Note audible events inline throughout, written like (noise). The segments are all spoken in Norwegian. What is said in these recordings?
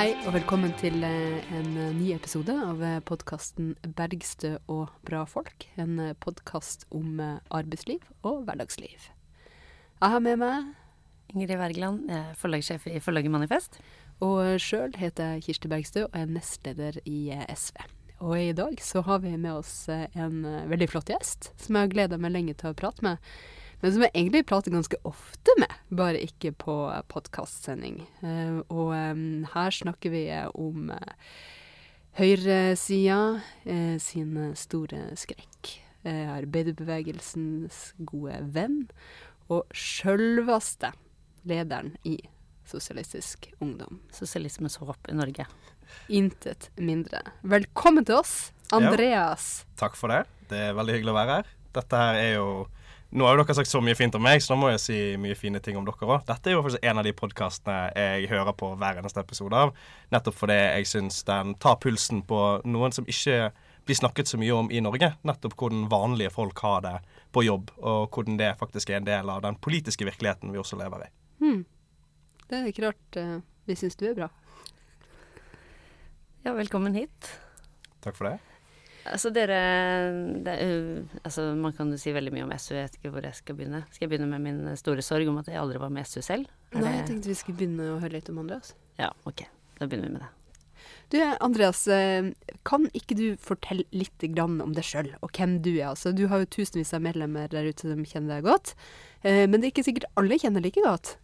Hei og velkommen til eh, en eh, ny episode av podkasten 'Bergstø og bra folk'. En podkast om eh, arbeidsliv og hverdagsliv. Jeg har med meg Ingrid Wergeland, er forlagssjef i forlaget Manifest. Og sjøl heter jeg Kirsti Bergstø og er nestleder i SV. Og i dag så har vi med oss en veldig flott gjest, som jeg har gleda meg lenge til å prate med. Men som jeg egentlig prater ganske ofte med, bare ikke på podkastsending. Uh, og um, her snakker vi om uh, høyresida uh, sin store skrekk. arbeiderbevegelsens gode venn. Og sjølveste lederen i Sosialistisk Ungdom. Sosialismens håp i Norge. Intet mindre. Velkommen til oss, Andreas. Ja, takk for det. Det er veldig hyggelig å være her. Dette her er jo nå har jo dere sagt så mye fint om meg, så nå må jeg si mye fine ting om dere òg. Dette er jo faktisk en av de podkastene jeg hører på hver eneste episode av. Nettopp fordi jeg syns den tar pulsen på noen som ikke blir snakket så mye om i Norge. Nettopp hvordan vanlige folk har det på jobb, og hvordan det faktisk er en del av den politiske virkeligheten vi også lever i. Hmm. Det er ikke rart uh, vi syns du er bra. Ja, velkommen hit. Takk for det. Altså dere det, uh, altså Man kan jo si veldig mye om SU, jeg vet ikke hvor jeg skal begynne. Skal jeg begynne med min store sorg om at jeg aldri var med SU selv? Er Nei, jeg tenkte vi skulle begynne å høre litt om Andreas. Ja, ok. Da begynner vi med det. Du Andreas, eh, kan ikke du fortelle litt om deg sjøl og hvem du er? Altså, du har jo tusenvis av medlemmer der ute som kjenner deg godt, eh, men det er ikke sikkert alle kjenner like godt?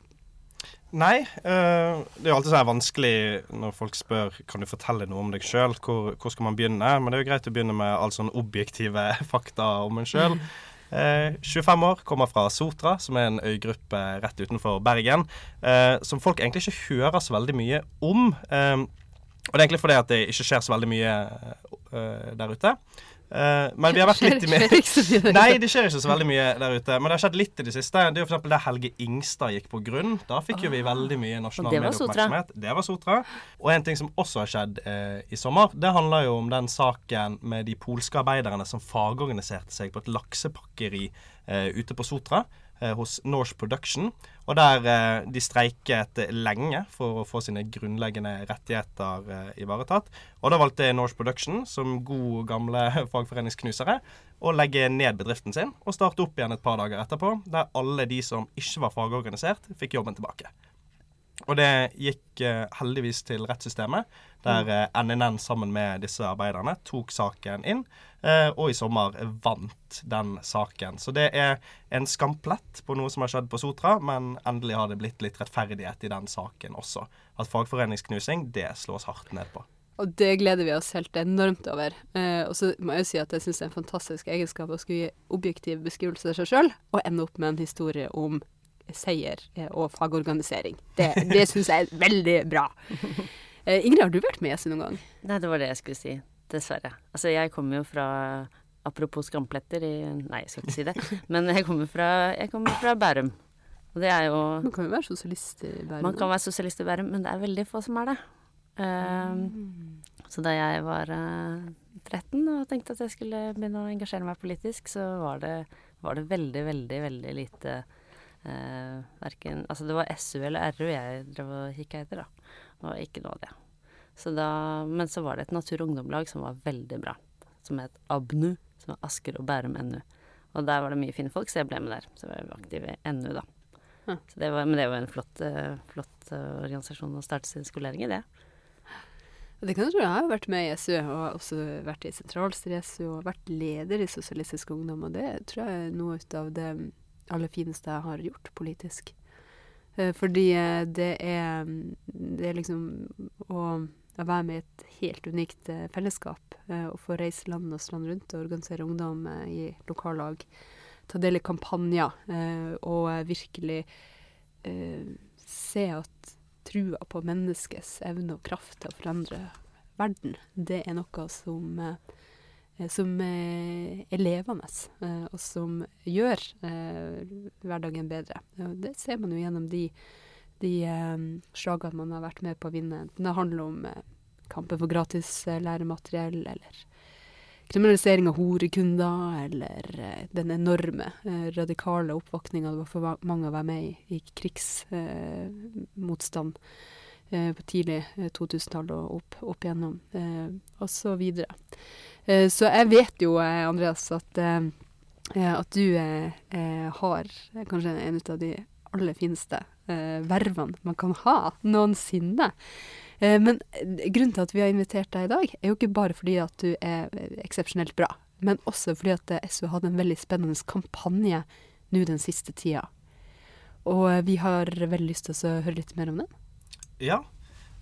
Nei. Uh, det er jo alltid så vanskelig når folk spør kan du fortelle noe om deg sjøl. Hvor, hvor, skal man begynne? Men det er jo greit å begynne med all sånn objektive (laughs) fakta om en sjøl. Uh, 25 år, kommer fra Sotra, som er en øygruppe rett utenfor Bergen. Uh, som folk egentlig ikke hører så veldig mye om. og det er egentlig fordi at det ikke skjer så veldig mye der ute. Uh, men vi har vært litt (laughs) i Nei, det skjer ikke så veldig mye der ute. Men det har skjedd litt i det siste. Det er jo f.eks. der Helge Ingstad gikk på grunn. Da fikk jo vi ah. veldig mye nasjonal medieoppmerksomhet. Det var Sotra. Og en ting som også har skjedd uh, i sommer, det handler jo om den saken med de polske arbeiderne som fagorganiserte seg på et laksepakkeri uh, ute på Sotra. Eh, hos Norse Production. Og der eh, de streiket lenge for å få sine grunnleggende rettigheter eh, ivaretatt. Og da valgte Norse Production, som god gamle (laughs) fagforeningsknusere, å legge ned bedriften sin og starte opp igjen et par dager etterpå, der alle de som ikke var fagorganisert, fikk jobben tilbake. Og det gikk eh, heldigvis til rettssystemet, der eh, NNN sammen med disse arbeiderne tok saken inn, eh, og i sommer vant den saken. Så det er en skamplett på noe som har skjedd på Sotra, men endelig har det blitt litt rettferdighet i den saken også. At fagforeningsknusing, det slås hardt ned på. Og det gleder vi oss helt enormt over. Eh, og så må jeg jo si at jeg syns det er en fantastisk egenskap å skulle gi objektiv beskrivelse av seg sjøl, og ende opp med en historie om seier eh, og fagorganisering. Det, det syns jeg er veldig bra. Eh, Ingrid, har du vært med SU noen gang? Nei, det var det jeg skulle si. Dessverre. Altså, jeg kommer jo fra Apropos skampletter i Nei, jeg skal ikke si det. (laughs) Men jeg kommer fra, jeg kommer fra Bærum. Og det er jo Man kan jo være sosialist i Bærum? Man kan være sosialist i Bærum, men det er veldig få som er det. Uh, mm. Så da jeg var uh, 13 og tenkte at jeg skulle begynne å engasjere meg politisk, så var det, var det veldig, veldig, veldig lite Eh, verken Altså, det var SU eller RU jeg drev og kikka etter, da. Og ikke noe av det. Så da, men så var det et Natur- og Ungdomlag som var veldig bra. Som het ABNU, som er Asker og Bærum NU. Og der var det mye fine folk, så jeg ble med der. Så jeg var aktiv i NU, da. Ja. Det var, men det var en flott, uh, flott uh, organisasjon å starte sin skolering i, det. Det kan du tro. Jeg har vært med i SU, og også vært i sentralstyret i SU, og vært leder i Sosialistisk Ungdom, og det tror jeg er noe ut av det aller fineste jeg har gjort politisk. Eh, fordi eh, det er, det er liksom å, å være med i et helt unikt eh, fellesskap. Å få reise land og strand rundt og organisere ungdom i lokallag. Ta del i kampanjer og virkelig se at trua på menneskets evne og kraft til å forandre verden, det er noe som Eh, som eh, er levende, eh, og som gjør hverdagen bedre. Det ser man jo gjennom de, de slagene man har vært med på å vinne. Enten det handler om kampen for gratis læremateriell, eller kriminalisering av horekunder, eller den enorme, radikale oppvåkninga det var for mange å være med i, i krigsmotstand. eh, på tidlig 2000-tall og opp, opp igjennom, eh, og så videre. Eh, så jeg vet jo, eh, Andreas, at, eh, at du har kanskje en av de aller fineste vervene man kan ha noensinne. men grunnen til at vi har invitert deg i dag, er jo ikke bare fordi at du er eksepsjonelt bra, men også fordi at SU hadde en veldig spennende kampanje nå den siste tida. Og vi har veldig lyst til å høre litt mer om den. Ja.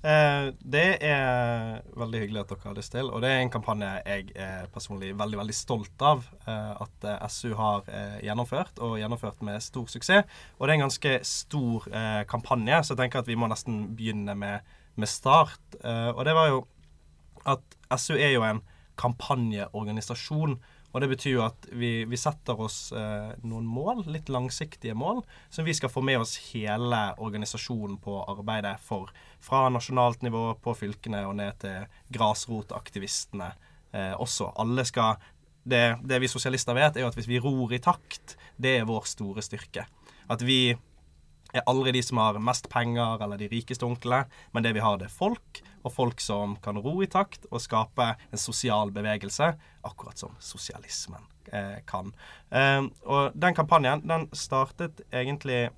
Eh, det er veldig hyggelig at dere har lyst til. Og det er en kampanje jeg er personlig veldig veldig stolt av eh, at eh, SU har eh, gjennomført, og gjennomført med stor suksess. Og det er en ganske stor eh, kampanje, så jeg tenker at vi må nesten begynne med, med start. Eh, og det var jo at SU er jo en kampanjeorganisasjon. Og det betyr jo at vi, vi setter oss eh, noen mål, litt langsiktige mål, som vi skal få med oss hele organisasjonen på arbeidet for. Fra nasjonalt nivå på fylkene og ned til grasrotaktivistene eh, også. Alle skal det, det vi sosialister vet, er jo at hvis vi ror i takt, det er vår store styrke. At vi er aldri de som har mest penger eller de rikeste onklene, men det vi har, det er folk, og folk som kan ro i takt og skape en sosial bevegelse, akkurat som sosialismen eh, kan. Eh, og den kampanjen, den startet egentlig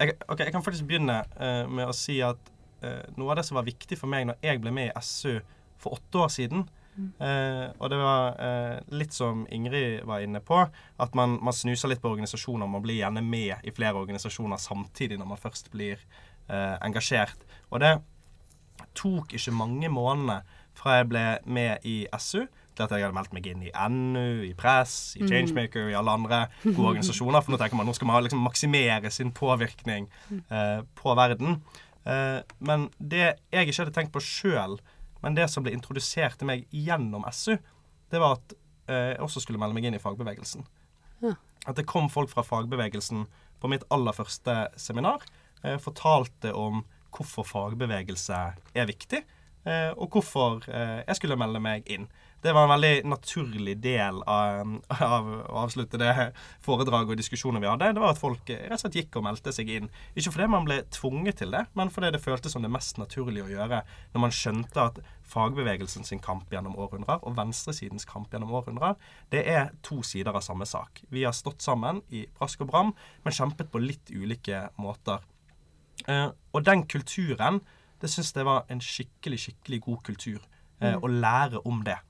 jeg, OK, jeg kan faktisk begynne eh, med å si at eh, noe av det som var viktig for meg når jeg ble med i SU for åtte år siden, Eh, og det var eh, litt som Ingrid var inne på, at man, man, snuser litt på organisasjoner. Man blir gjerne med i flere organisasjoner samtidig når man først blir eh, engasjert. Og det tok ikke mange månedene fra jeg ble med i SU til at jeg hadde meldt meg inn i NU, i Press, i mm. Changemaker, i alle andre gode organisasjoner. For nå tenker man nå skal man liksom maksimere sin påvirkning eh, på verden. Eh, men det jeg ikke hadde tenkt på sjøl, men det som ble introdusert til meg gjennom SU, det var at eh, jeg også skulle melde meg inn i fagbevegelsen. Ja. At det kom folk fra fagbevegelsen på mitt aller første seminar. Eh, fortalte om hvorfor fagbevegelse er viktig, eh, og hvorfor eh, jeg skulle melde meg inn det var en veldig naturlig del av, av, å avslutte det foredraget og diskusjonen vi hadde. Det var at folk rett og slett gikk og meldte seg inn. Ikke fordi man ble tvunget til det, men fordi det føltes som det mest naturlige å gjøre når man skjønte at fagbevegelsen sin kamp gjennom århundrer og venstresidens kamp gjennom århundrer, det er to sider av samme sak. Vi har stått sammen i brask og bram, men kjempet på litt ulike måter. Uh, og den kulturen, det syns jeg var en skikkelig, skikkelig god kultur. Uh, mm. Å lære om det.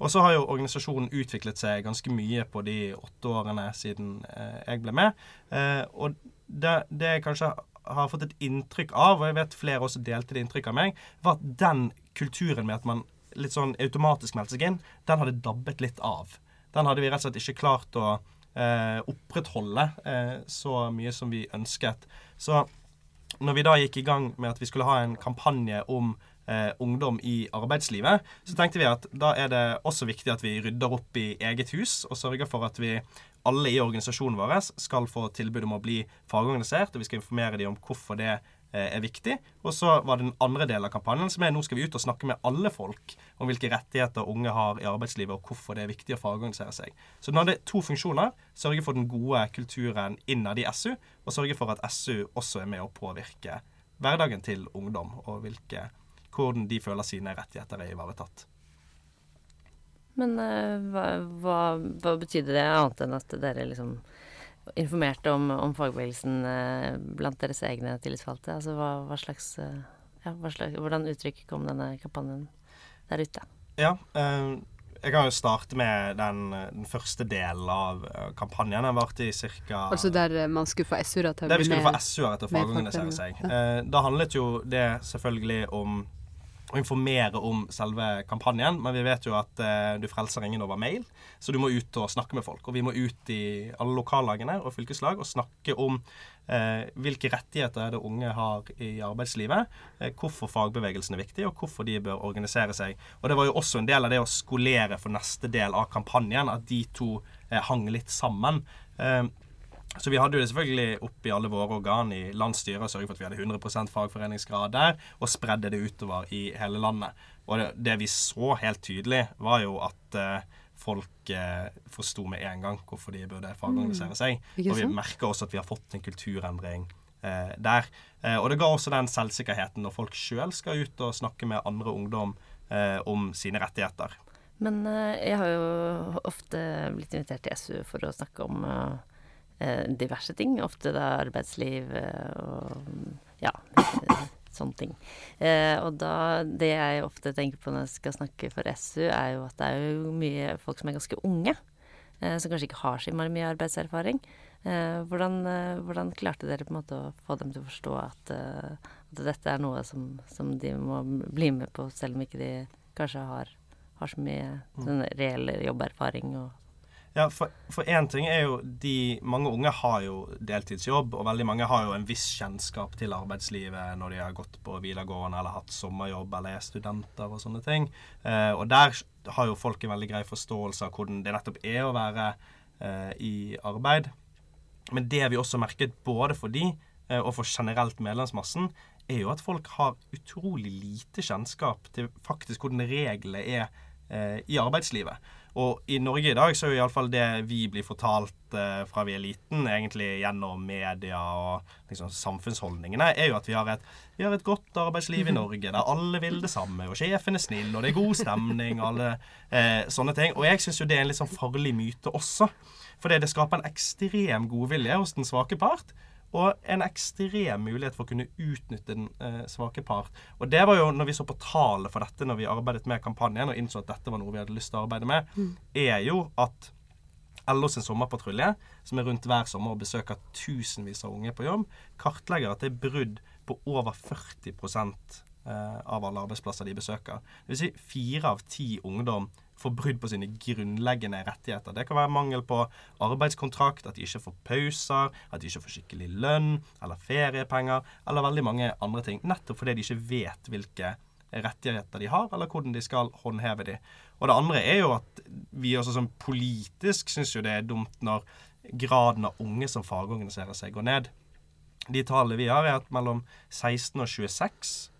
Og så har jo organisasjonen utviklet seg ganske mye på de åtte årene siden eh, jeg ble med. Eh, og det, det, jeg kanskje har fått et inntrykk av, og jeg vet flere også delte det inntrykket av meg, var at den kulturen med at man litt sånn automatisk meldte seg inn, den hadde dabbet litt av. Den hadde vi rett og slett ikke klart å eh, opprettholde eh, så mye som vi ønsket. Så når vi da gikk i gang med at vi skulle ha en kampanje om eh, ungdom i arbeidslivet, så tenkte vi at da er det også viktig at vi rydder opp i eget hus og sørger for at vi alle i organisasjonen vår skal få tilbud om å bli fagorganisert, og vi skal informere dem om hvorfor det eh, er viktig. Og så var det den andre delen av kampanjen, som er nå skal vi ut og snakke med alle folk om hvilke rettigheter unge har i arbeidslivet, og hvorfor det er viktig å fagorganisere seg. Så den hadde to funksjoner. Sørge for den gode kulturen innad i SU, og sørge for at SU også er med å påvirke hverdagen til ungdom, og hvilke hvordan de føler sine rettigheter er ivaretatt. Men uh, hva, hva, hva, betydde det, annet enn at dere liksom informerte om, om fagbevegelsen uh, blant deres egne tillitsvalgte? Altså hva, hva slags, uh, ja, slags, Hvordan uttrykk kom denne kampanjen der ute? Ja, jeg kan jo starte med den, den første delen av kampanjen. Den varte i ca. Altså der man skulle få SU-er til å bli med? Der vi skulle få SU-er til å fagorganisere seg. Ja. da handlet jo det selvfølgelig om å informere om selve kampanjen. Men vi vet jo at eh, du frelser ingen over mail, så du må ut og snakke med folk. Og vi må ut i alle lokallagene og fylkeslag og snakke om eh, hvilke rettigheter er det unge har i arbeidslivet, eh, hvorfor fagbevegelsen er viktig, og hvorfor de bør organisere seg. Og det var jo også en del av det å skolere for neste del av kampanjen, at de to eh, hang litt sammen. Eh, så vi hadde jo det selvfølgelig opp i alle våre organ i landsstyret og sørget for at vi hadde 100% fagforeningsgrad der, og spredde det utover i hele landet. Og det, det vi så helt tydelig, var jo at eh, folk eh, forsto med en gang hvorfor de burde fagorganisere mm. seg. Mm, og vi merker også at vi har fått en kulturendring eh, der. Eh, og det ga også den selvsikkerheten når folk sjøl skal ut og snakke med andre ungdom eh, om sine rettigheter. Men eh, jeg har jo ofte blitt invitert til SU for å snakke om eh, diverse ting. Ofte da arbeidsliv og ja, sånne ting. Eh, og da Det jeg ofte tenker på når jeg skal snakke for SU, er jo at det er jo mye folk som er ganske unge. Eh, som kanskje ikke har så mye arbeidserfaring. Eh, hvordan, eh, hvordan, klarte dere på en måte å få dem til å forstå at, eh, at dette er noe som, som, de må bli med på, selv om ikke de kanskje har, har så mye mm. sånn reell jobberfaring og ja, for én ting er jo de Mange unge har jo deltidsjobb, og veldig mange har jo en viss kjennskap til arbeidslivet når de har gått på videregående eller hatt sommerjobb eller er studenter og sånne ting. Eh, og der har jo folk en veldig grei forståelse av hvordan det nettopp er å være eh, i arbeid. Men det vi også merket både for de eh, og for generelt medlemsmassen, er jo at folk har utrolig lite kjennskap til faktisk hvordan reglene er eh, i arbeidslivet. Og i Norge i dag så er jo iallfall det vi blir fortalt eh, fra vi er liten, egentlig gjennom media og liksom, samfunnsholdningene, er jo at vi har, et, vi har et godt arbeidsliv i Norge der alle vil det samme, og sjefen er snill, og det er god stemning, og alle eh, sånne ting. Og jeg syns jo det er en litt sånn farlig myte også. Fordi det skaper en ekstrem godvilje hos den svake part. Og en ekstrem mulighet for å kunne utnytte den eh, svake part. Og det var jo når vi så på tallet for dette når vi arbeidet med kampanjen og innså at dette var noe vi hadde lyst til å arbeide med, mm. er jo at LO sin sommerpatrulje, som er rundt hver sommer og besøker tusenvis av unge på jobb, kartlegger at det er brudd på over 40 eh, av alle arbeidsplasser de besøker. Det vil si fire av ti ungdom får brudd på sine grunnleggende rettigheter. Det kan være mangel på arbeidskontrakt, at de ikke får pauser, at de ikke får skikkelig lønn eller feriepenger, eller veldig mange andre ting. Nettopp fordi de ikke vet hvilke rettigheter de har, eller hvordan de skal håndheve de. Og det andre er jo at vi også som politisk syns jo det er dumt når graden av unge som fagorganiserer seg, går ned. De tallene vi har, er at mellom 16 og 26 Eh,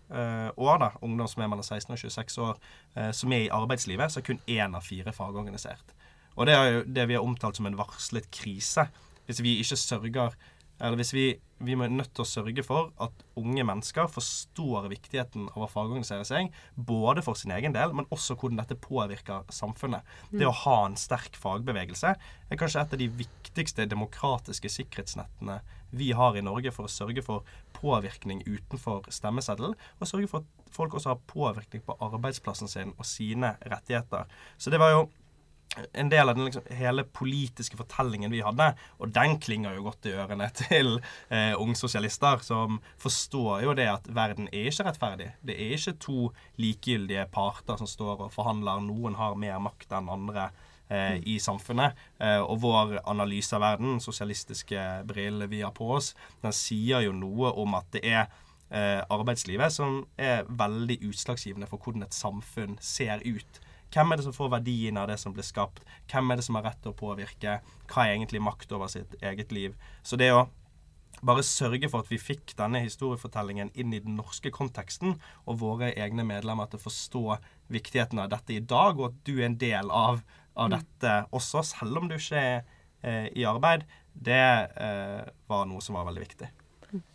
år, da, ungdom som er mellom 16 og 26 år, eh, som er i arbeidslivet, så er kun én av fire fagorganisert. Og det er jo det vi har omtalt som en varslet krise. Hvis vi ikke sørger eller hvis vi, vi er nødt til å sørge for at unge mennesker forstår viktigheten av å fagorganisere seg, både for sin egen del, men også hvordan dette påvirker samfunnet. Det å ha en sterk fagbevegelse er kanskje et av de viktigste demokratiske sikkerhetsnettene vi har i Norge for å sørge for påvirkning utenfor stemmeseddel, og sørge for at folk også har påvirkning på arbeidsplassen sin og sine rettigheter. Så det var jo en del av den liksom, hele politiske fortellingen vi hadde, og den klinger jo godt i ørene (laughs) til eh, ungsosialister, som forstår jo det at verden er ikke rettferdig. Det er ikke to likegyldige parter som står og forhandler. Noen har mer makt enn andre eh, i samfunnet. Eh, og vår analyse av verden, sosialistiske briller vi har på oss, den sier jo noe om at det er eh, arbeidslivet som er veldig utslagsgivende for hvordan et samfunn ser ut hvem er det som får verdien av det som blir skapt? Hvem er det som har rett til å påvirke? Hva er egentlig makt over sitt eget liv? Så det å bare sørge for at vi fikk denne historiefortellingen inn i den norske konteksten, og våre egne medlemmer til å forstå viktigheten av dette i dag, og at du er en del av, av mm. dette også, selv om du ikke er eh, i arbeid, det eh, var noe som var veldig viktig.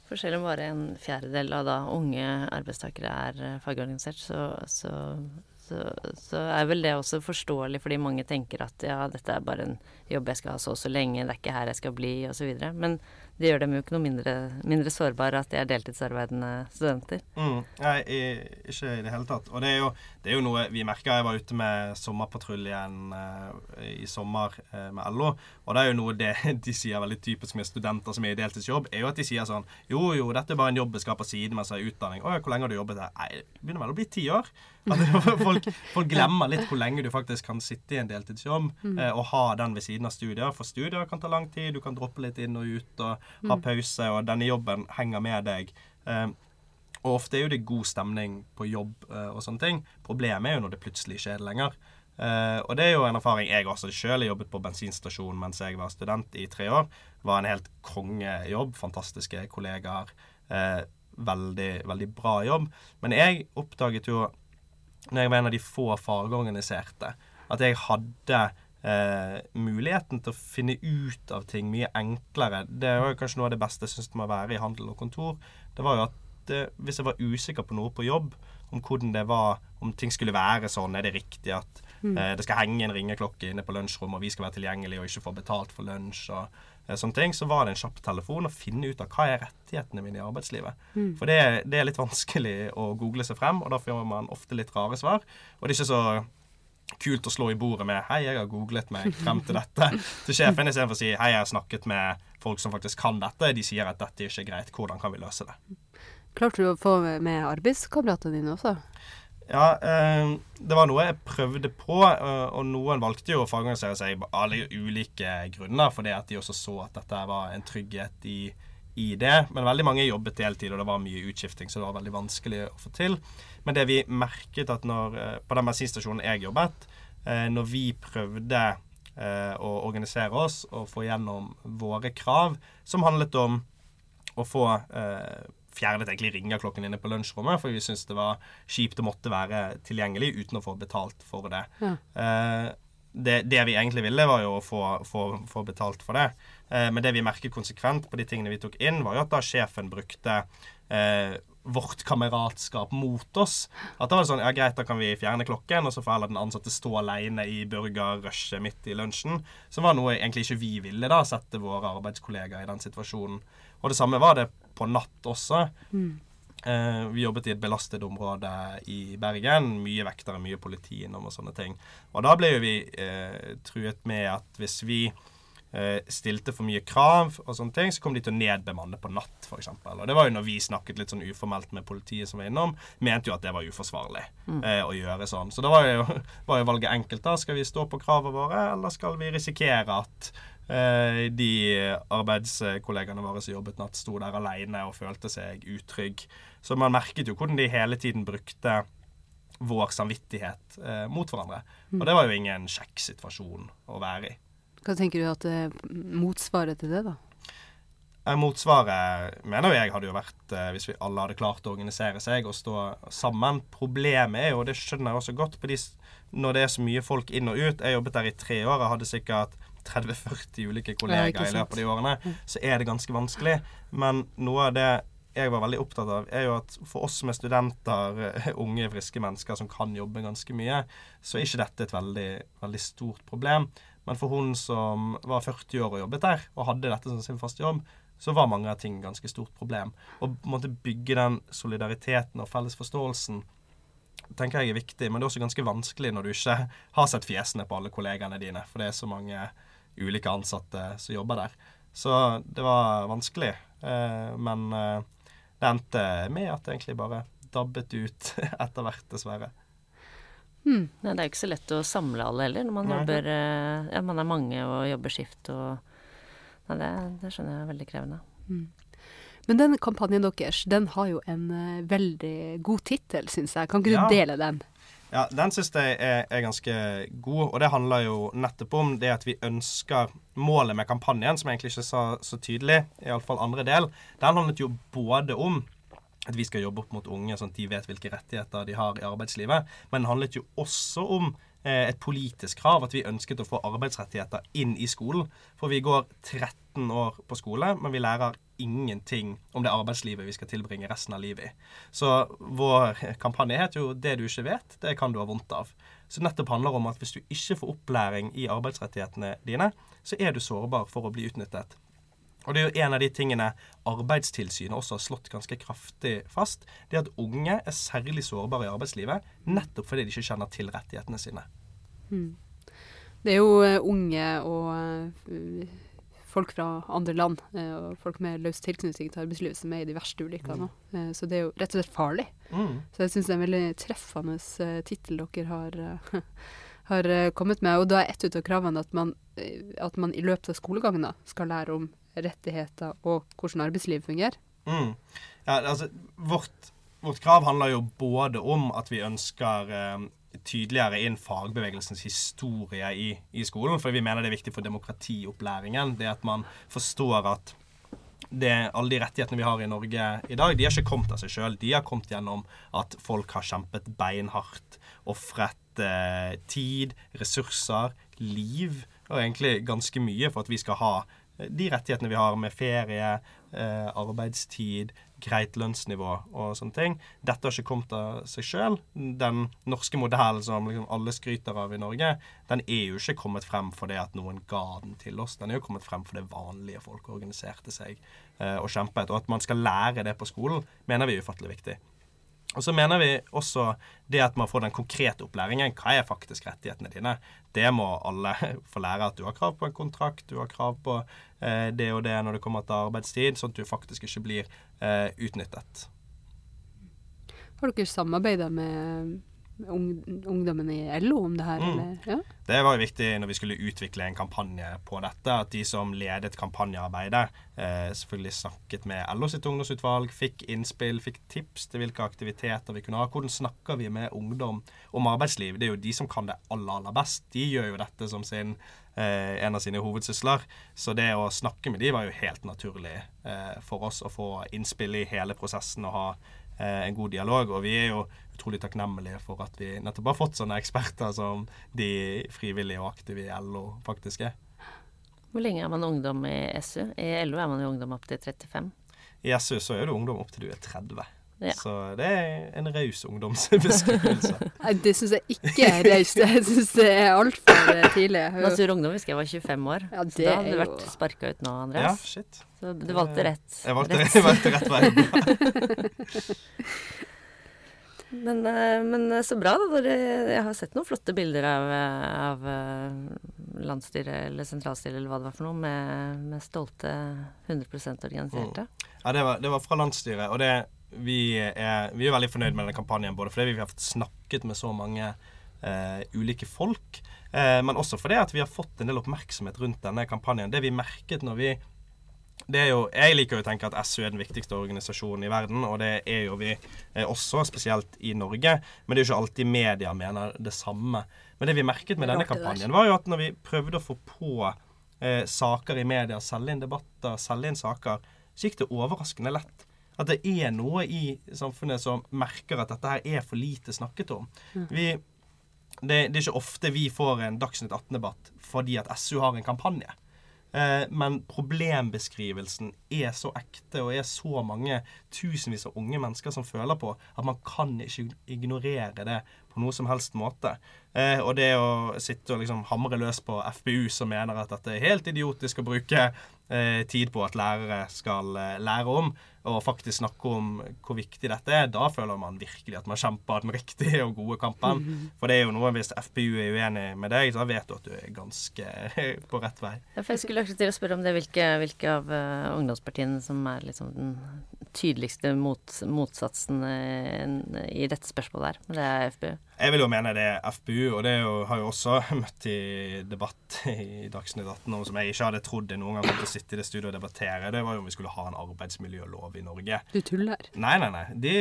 For selv om bare en fjerdedel av da unge arbeidstakere er eh, fagorganisert, så, så så, så, er vel det også forståelig fordi mange tenker at ja, dette er bare en jobb jeg skal ha så og så lenge, det er ikke her jeg skal bli, osv. Men det gjør dem jo ikke noe mindre, mindre sårbare at de er deltidsarbeidende studenter. Mm, nei, ikke i det hele tatt. Og det er jo, det er jo noe vi merka. Jeg var ute med sommerpatruljen uh, i sommer uh, med LO, og det er jo noe det (laughs) de sier veldig typisk med studenter som er i deltidsjobb, er jo at de sier sånn Jo, jo, dette er bare en jobb jeg skal ha på siden mens jeg har utdanning. Å, hvor lenge har du jobbet her? Nei, det begynner vel å bli ti år. (laughs) folk, folk, glemmer litt hvor lenge du faktisk kan sitte i en deltidsjobb mm. uh, og ha den ved siden av studier. For studier kan ta lang tid, du kan droppe litt inn og ut. og ha mm. pause, og denne jobben henger med deg. Eh, og ofte er jo det god stemning på jobb eh, og sånne ting. Problemet er jo når det plutselig ikke er det lenger. Uh, og det er jo en erfaring jeg også sjøl jobbet på bensinstasjon mens jeg var student i tre år. Var en helt kongejobb. Fantastiske kollegaer. Uh, veldig, veldig bra jobb. Men jeg oppdaget jo, når jeg var en av de få fagorganiserte, at jeg hadde eh, muligheten til å finne ut av ting mye enklere. Det var jo kanskje noe av det beste jeg syns det må være i handel og kontor. Det var jo at eh, hvis jeg var usikker på noe på jobb, om hvordan det var, om ting skulle være sånn, er det riktig at mm. eh, det skal henge en ringeklokke inne på lunsjrommet, og vi skal være tilgjengelige og ikke få betalt for lunsj og sånne ting, så var det en kjapp telefon å finne ut av hva er rettighetene mine i arbeidslivet. Mm. For det, det, er litt vanskelig å google seg frem, og da får man ofte litt rare svar. Og det er ikke så kult å slå i bordet med 'Hei, jeg har googlet meg frem til dette' (laughs) til sjefen, istedenfor å si 'Hei, jeg har snakket med folk som faktisk kan dette'. De sier at dette er ikke greit. Hvordan kan vi løse det? Klarte du å få med arbeidskameratene dine også? Ja, eh, det var noe jeg prøvde på, eh, og noen valgte jo å fagorganisere seg av alle ulike grunner, fordi at de også så at dette var en trygghet i, i det. Men veldig mange jobbet deltid, og det var mye utskifting, så det var veldig vanskelig å få til. Men det vi merket at når, eh, på den bensinstasjonen jeg jobbet, eh, når vi prøvde eh, å organisere oss og få gjennom våre krav, som handlet om å få fjernet egentlig ringeklokken inne på lunsjrommet, for vi syntes det var kjipt å måtte være tilgjengelig uten å få betalt for det. Ja. Det, det, vi egentlig ville, var jo å få, få, få betalt for det. Eh, men det vi merket konsekvent på de tingene vi tok inn, var jo at da sjefen brukte eh, vårt kameratskap mot oss. At da var det sånn Ja, greit, da kan vi fjerne klokken, og så får heller den ansatte stå alene i burgerrushet midt i lunsjen. Som var noe egentlig ikke vi ville, da, sette våre arbeidskollegaer i den situasjonen. Og det samme var det på natt også. Mm. Eh, vi jobbet i et belastet område i Bergen. Mye vektere, mye politi innom og sånne ting. Og da ble jo vi eh, truet med at hvis vi Eh, stilte for mye krav, og sånne ting, så kom de til å nedbemanne på natt, f.eks. Og det var jo når vi snakket litt sånn uformelt med politiet som var innom, mente jo at det var uforsvarlig mm. eh, å gjøre sånn. Så da var jo, (laughs) var jo, valget enkelt. da. Skal vi stå på kravene våre, eller skal vi risikere at de arbeidskollegene våre som jobbet natt, sto der alene og følte seg utrygg. Så man merket jo hvordan de hele tiden brukte vår samvittighet eh, mot hverandre. Mm. Og det var jo ingen kjekk situasjon å være i. Hva tenker du at er motsvaret til det, da? Eh, motsvaret mener jeg hadde jo vært eh, hvis vi alle hadde klart å organisere seg og stå sammen. Problemet er jo, og det skjønner jeg også godt, på de, når det er så mye folk inn og ut Jeg jobbet der i tre år. Jeg hadde sikkert 30-40 ulike kollegaer i løpet av de årene. Så er det ganske vanskelig. Men noe av det jeg var veldig opptatt av, er jo at for oss som er studenter, eh, unge, friske mennesker som kan jobbe ganske mye, så er ikke dette et veldig, veldig stort problem. Men for hun som var 40 år og jobbet der, og hadde dette som sin faste jobb, så var mange av ting ganske stort problem. Å bygge den solidariteten og felles forståelsen tenker jeg er viktig, men det er også ganske vanskelig når du ikke har sett fjesene på alle kollegaene dine, for det er så mange ulike ansatte som jobber der. Så det var vanskelig, eh, men eh, det endte med at det egentlig bare dabbet ut (laughs) etter hvert, dessverre. Hmm. Nei, det er jo ikke så lett å samle alle heller, når man Nei. jobber eh, Ja, man er mange og jobber skift og Nei, det, det skjønner jeg er veldig krevende. Hmm. Men den kampanjen deres, den har jo en veldig god tittel, syns jeg. Kan ikke du ja. dele den? Ja, den syns jeg er, er, ganske god, og det handler jo nettopp om det at vi ønsker Målet med kampanjen, som jeg egentlig ikke sa så tydelig, iallfall andre del, den handlet jo både om at vi skal jobbe opp mot unge, sånn at de vet hvilke rettigheter de har i arbeidslivet. Men den handlet jo også om eh, et politisk krav, at vi ønsket å få arbeidsrettigheter inn i skolen. For vi går 13 år på skole, men vi lærer ingenting om det arbeidslivet vi skal tilbringe resten av livet i. Så vår kampanje heter jo 'Det du ikke vet, det kan du ha vondt av'. Så nettopp handler om at hvis du ikke får opplæring i arbeidsrettighetene dine, så er du sårbar for å bli utnyttet. Og det er jo en av de tingene Arbeidstilsynet også har slått ganske kraftig fast. Det at unge er særlig sårbare i arbeidslivet nettopp fordi de ikke kjenner til rettighetene sine. Mm. Det er jo uh, unge og uh, folk fra andre land uh, og folk med løs tilknytning til arbeidslivet som er i de verste ulykkene. Mm. så det er jo rett og slett farlig. Mm. Så jeg syns det er en veldig treffende uh, tittel dere har, (laughs) har kommet med. Og da er et av kravene at man, at man i løpet av skolegangen skal lære om rettigheter og hvordan arbeidslivet fungerer? Mm. Ja, altså, vårt, vårt, krav handler jo både om at vi ønsker eh, tydeligere inn fagbevegelsens historie i, i, skolen, for vi mener det er viktig for demokratiopplæringen. Det at man forstår at det, alle de rettighetene vi har i Norge i dag, de har ikke kommet av seg sjøl. De har kommet gjennom at folk har kjempet beinhardt, ofret eh, tid, ressurser, liv, og egentlig ganske mye for at vi skal ha eh, de rettighetene vi har med ferie, eh, arbeidstid, greit lønnsnivå og sånne ting. Dette har ikke kommet av seg sjøl. Den norske modellen som liksom alle skryter av i Norge, den er jo ikke kommet frem fordi at noen ga den til oss. Den er jo kommet frem fordi vanlige folk organiserte seg eh, og kjempet. Og at man skal lære det på skolen, mener vi er ufattelig viktig. Og så mener vi også det at man får den konkrete opplæringen. Hva er faktisk rettighetene dine? Det må alle (laughs) få lære at du har krav på en kontrakt, du har krav på eh, det og det når det kommer til arbeidstid, sånn at du faktisk ikke blir eh, utnyttet. Har dere samarbeida med ungdommene ungdommen i LO om det her, Mm. eller? Ja? Det var viktig når vi skulle utvikle en kampanje på dette, at de som ledet kampanjearbeidet, eh, selvfølgelig snakket med LO sitt ungdomsutvalg, fikk innspill, fikk tips til hvilke aktiviteter vi kunne ha. Hvordan snakker vi med ungdom om arbeidsliv? Det er jo de som kan det aller, aller best. De gjør jo dette som sin, eh, en av sine hovedsysler. Så det å snakke med de var jo helt naturlig eh, for oss å få innspill i hele prosessen og ha eh, en god dialog. Og vi er jo utrolig takknemlige for at vi nettopp har fått sånne eksperter som de frivillige og aktive i LO faktisk er. Hvor lenge er man ungdom i SU? I LO er man jo ungdom opp til 35. I SU så er du ungdom opp til du er 30. Ja. Så det er en raus ungdomsbeskrivelse. (laughs) Nei, det syns jeg ikke er raust. Jeg syns det er altfor eh, tidlig. Natur og Ungdom husker jeg var 25 år. Ja, så da hadde du jo- vært sparka ut nå, Andreas. ja, shit. Så du valgte rett. Jeg valgte, rett. jeg valgte rett vei. (laughs) Men, eh, men eh, så bra, da. Jeg har sett noen flotte bilder av, eh, av eh, landsstyret eller sentralstyret eller hva det var for noe, med, med stolte 100% organiserte. Ja, det var, det var fra landsstyret. Og det, vi, er, vi er veldig fornøyd med denne kampanjen. Både fordi vi har fått snakket med så mange eh, ulike folk, eh, men også fordi at vi har fått en del oppmerksomhet rundt denne kampanjen. Det vi merket når vi det er jo, Jeg liker jo å tenke at SU er den viktigste organisasjonen i verden, og det er jo vi eh, også, spesielt i Norge. Men det er jo ikke alltid media mener det samme. Men det vi merket med denne kampanjen, var jo at når vi prøvde å få på eh, saker i media, selge inn debatter, selge inn saker, så gikk det overraskende lett. At det er noe i samfunnet som merker at dette her er for lite snakket om. Vi, det, det er ikke ofte vi får en Dagsnytt 18-debatt fordi at SU har en kampanje. Eh, men problembeskrivelsen er så ekte, og er så mange tusenvis av unge mennesker som føler på at man kan ikke ignorere det på noe som helst måte. Eh, og det å sitte og liksom hamre løs på FPU, som mener at dette er helt idiotisk å bruke eh, tid på at lærere skal eh, lære om, og faktisk snakke om hvor viktig dette er, da føler man virkelig at man kjemper den riktige og gode kampen. For det er jo noe hvis FPU er uenig med deg, så vet du at du er ganske (laughs) på rett vei. Ja, for jeg skulle akkurat til å spørre om det, hvilke, hvilke av eh, ungdomspartiene som er liksom den tydeligste mot, motsatsen eh, i dette spørsmålet her. Men det er FPU. Jeg vil jo mene det er FPU, og det jo, har jo også (laughs) møtt i debatt i Dagsnytt 18 noe som jeg ikke hadde trodd jeg noen gang kom til å sitte i det studioet og debattere. Det var jo om vi skulle ha en arbeidsmiljølov i Norge. Du tuller. Nei, nei, nei. De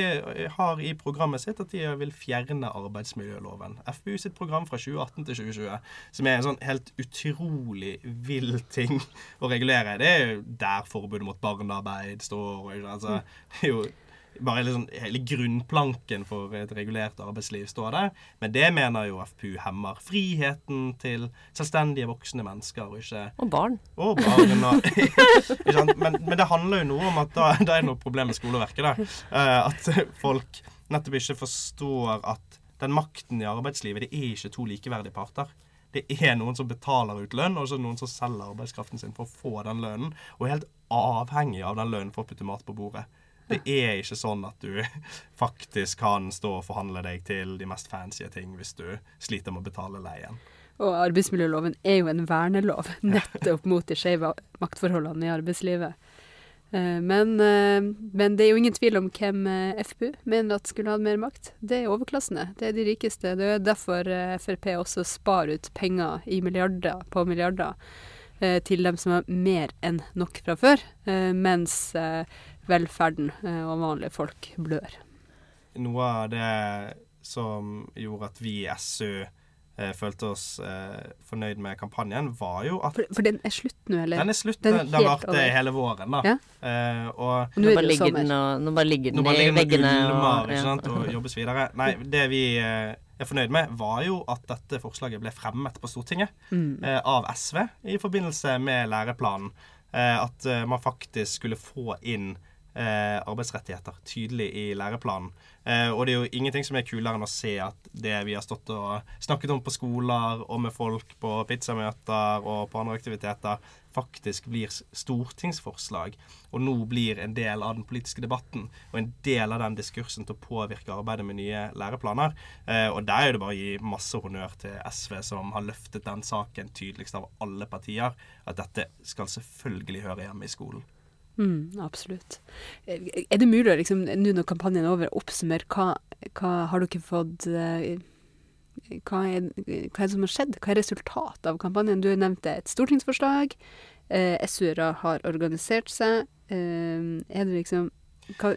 har i programmet sitt at de vil fjerne arbeidsmiljøloven. FPU sitt program fra 2018 til 2020, som er en sånn helt utrolig vill ting å regulere. Det er jo der forbudet mot barnearbeid står. og Altså, det er jo bare liksom, Hele grunnplanken for et regulert arbeidsliv står der. Men det mener jo FPU hemmer friheten til selvstendige voksne mennesker. og ikke Og barn. og barn og? (laughs) Men, men det handler jo noe om at da, da er det noe problem med skoleverket. da. Eh, at folk nettopp ikke forstår at den makten i arbeidslivet, det er ikke to likeverdige parter. Det er noen som betaler ut lønn, og så noen som selger arbeidskraften sin for å få den lønnen, og er helt avhengig av den lønnen for å putte mat på bordet. Det er ikke sånn at du (laughs) faktisk kan stå og forhandle deg til de mest fancy ting hvis du sliter med å betale leien. Og arbeidsmiljøloven er jo en vernelov nettopp mot de skeive maktforholdene i arbeidslivet. Eh, Men, eh, men det er jo ingen tvil om hvem eh, FPU mener at skulle hatt mer makt. Det er overklassene. Det er de rikeste. Det er derfor Frp også sparer ut penger i milliarder på milliarder til dem som har mer enn nok fra før, mens velferden eh, og vanlige folk blør. noe av det som gjorde at vi i SU eh, følte oss eh, fornøyd med kampanjen, var jo at For, for den er slutt nå, eller? den er slutt. Den Den, den varte over. hele våren, da. Ja. Eh, og Og Nå nå bare det ligger den, og, nå bare ligger nå den bare i veggene. og- ja. og (laughs) jobbes videre. Nei, det vi eh, er fornøyd med, var jo at dette forslaget ble fremmet på Stortinget Mm. eh, av SV i forbindelse med læreplanen. Eh, at eh, man faktisk skulle få inn eh, arbeidsrettigheter tydelig i læreplanen. Eh, og det er jo ingenting som er kulere enn å se at det vi har stått og snakket om på skoler og med folk på pizzamøter og på andre aktiviteter, faktisk blir stortingsforslag. Og nå blir en del av den politiske debatten og en del av den diskursen til å påvirke arbeidet med nye læreplaner. Eh, og der er det bare å gi masse honnør til SV, som har løftet den saken tydeligst av alle partier. At dette skal selvfølgelig høre hjemme i skolen. Mm, absolutt. Eh, Er det mulig å liksom, nå når kampanjen er over, oppsummere hva, hva har dere fått eh, hva er, hva er det som har skjedd? Hva er resultatet av kampanjen? Du nevnte et stortingsforslag. Eh, SU-ere har organisert seg. Eh, er det liksom hva,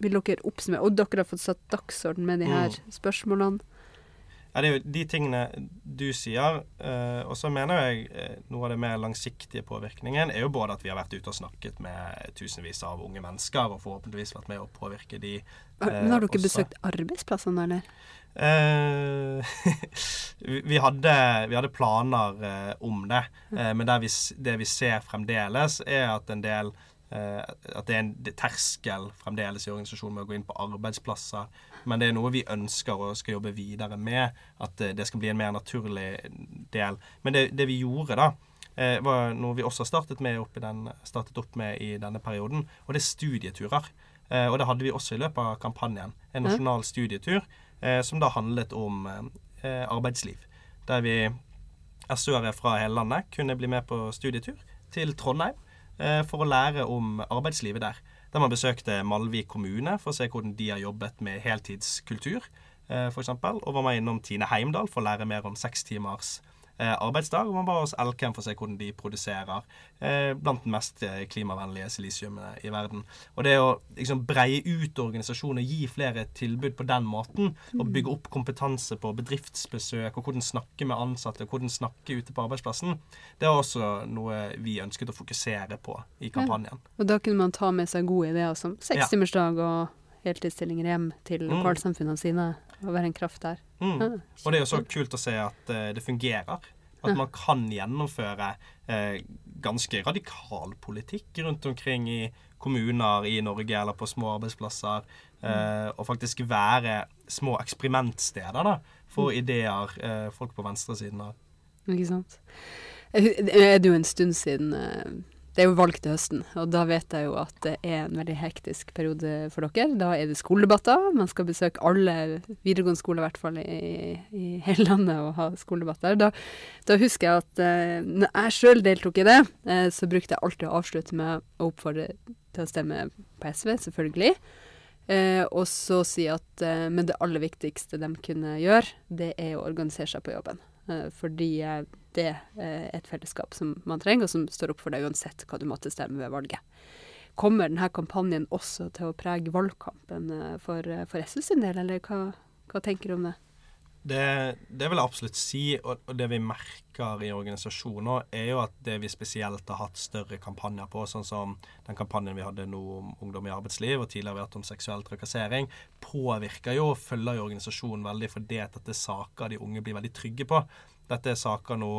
Vil dere oppsummere? Og dere har fått satt dagsorden med de her spørsmålene. Ja, det er jo de tingene du sier. eh, og så mener jeg eh, noe av det mer langsiktige påvirkningen er jo både at vi har vært ute og snakket med tusenvis av unge mennesker, og forhåpentligvis vært med å påvirke de eh, Men har dere også. besøkt arbeidsplassene, eller? Eh, (laughs) vi, hadde, vi hadde planer om det, men vi, det vi ser fremdeles, er at en del At det er en terskel fremdeles i organisasjonen med å gå inn på arbeidsplasser. Men det er noe vi ønsker og skal jobbe videre med. At det, det skal bli en mer naturlig del. Men det, det vi gjorde, da, eh, var noe vi også startet, med opp i den, startet opp med i denne perioden, og det er studieturer. Eh, og det hadde vi også i løpet av kampanjen. En nasjonal studietur eh, som da handlet om eh, arbeidsliv. Der vi SØ-ere fra hele landet kunne bli med på studietur til Trondheim eh, for å lære om arbeidslivet der. Der man besøkte Malvik kommune for å se hvordan de har jobbet med heltidskultur, eh, f.eks. Og var med innom Tine Heimdal for å lære mer om seks timers eh, arbeidsdag. Og man ba oss Elkem for å se hvordan de produserer eh, blant den mest eh, klimavennlige silisiumene i verden. Og det å liksom breie ut organisasjoner, gi flere tilbud på den måten, og bygge opp kompetanse på bedriftsbesøk, og hvordan snakke med ansatte, og hvordan snakke ute på arbeidsplassen, det er også noe vi ønsket å fokusere på i kampanjen. Og da kunne man ta med seg gode ideer som Ja. sekstimersdag og heltidsstillinger hjem til Mm. lokalsamfunnene sine, og være en kraft der. Mm. Ja, Og det er jo så kult å se at uh, det fungerer. At man kan gjennomføre eh, ganske radikal politikk rundt omkring i kommuner i Norge eller på små arbeidsplasser. Eh, og faktisk være små eksperimentsteder da, for ideer eh, folk på venstresiden har. Ikke sant. Eh, Det er jo en stund siden eh, Det er jo valg til høsten, og da vet jeg jo at det er en veldig hektisk periode for dere. Da er det skoledebatter. Man skal besøke alle videregående skoler, i hvert fall i, i hele landet, og ha skoledebatter. Da, da husker jeg at eh, når jeg sjøl deltok i det, eh, så brukte jeg alltid å avslutte med å oppfordre til å stemme på SV, selvfølgelig. Eh, og så si at eh, Men det aller viktigste de kunne gjøre, det er å organisere seg på jobben. Eh, fordi det er et fellesskap som man trenger, og som står opp for deg uansett hva du måtte stemme ved valget. Kommer denne kampanjen også til å prege valgkampen eh, for, eh, for SS sin del, eller hva, hva tenker du om det? Det, det vil jeg absolutt si, og, det vi merker i organisasjoner, er jo at det vi spesielt har hatt større kampanjer på, sånn som den kampanjen vi hadde nå om ungdom i arbeidsliv, og tidligere vi har hatt om seksuell trakassering, påvirker jo og følger jo organisasjonen veldig fordi at dette er saker de unge blir veldig trygge på. Dette er saker nå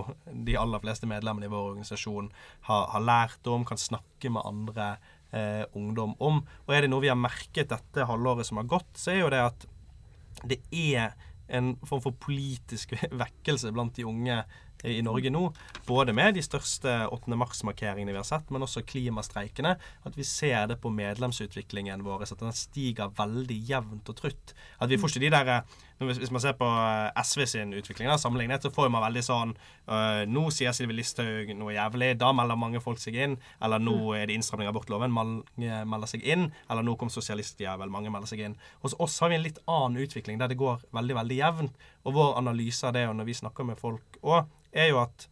de aller fleste medlemmene i vår organisasjon har, har lært om, kan snakke med andre eh, ungdom om. Og er det noe vi har merket dette halvåret som har gått, så er jo det at det er en form for politisk (laughs) vekkelse blant de unge i Norge nå. Både med de største 8. mars-markeringene vi har sett, men også klimastreikene. At vi ser det på medlemsutviklingen vår, at den stiger veldig jevnt og trutt. At vi får ikke de der eh, hvis man ser på eh, SV sin utvikling, da, sammenlignet, så får man veldig sånn øh, Nå sier Sylvi Listhaug noe jævlig, da melder mange folk seg inn. Eller nå er det innstramning av abortloven, mange melder seg inn. Eller nå kom sosialistjævel, mange melder seg inn. Hos oss har vi en litt annen utvikling, der det går veldig, veldig jevnt. Og vår analyse av det, og når vi snakker med folk òg, er jo at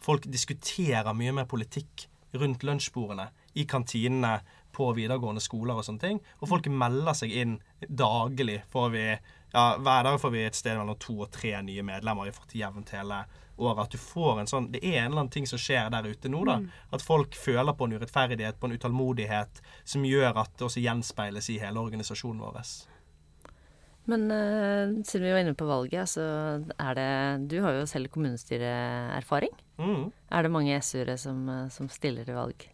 folk diskuterer mye mer politikk rundt lunsjbordene, i kantinene, på videregående skoler og sånne ting. Og folk melder seg inn daglig. Får vi, ja, hver dag får vi et sted mellom to og tre nye medlemmer. Vi har fått jevnt hele året. At du får en sånn Det er en eller annen ting som skjer der ute nå, da. At folk føler på en urettferdighet, på en utålmodighet, som gjør at det også gjenspeiles i hele organisasjonen vår. Men uh, siden vi var inne på valget, så er det Du har jo selv kommunestyreerfaring. Mm. Er det mange SU-ere som, som stiller til valg?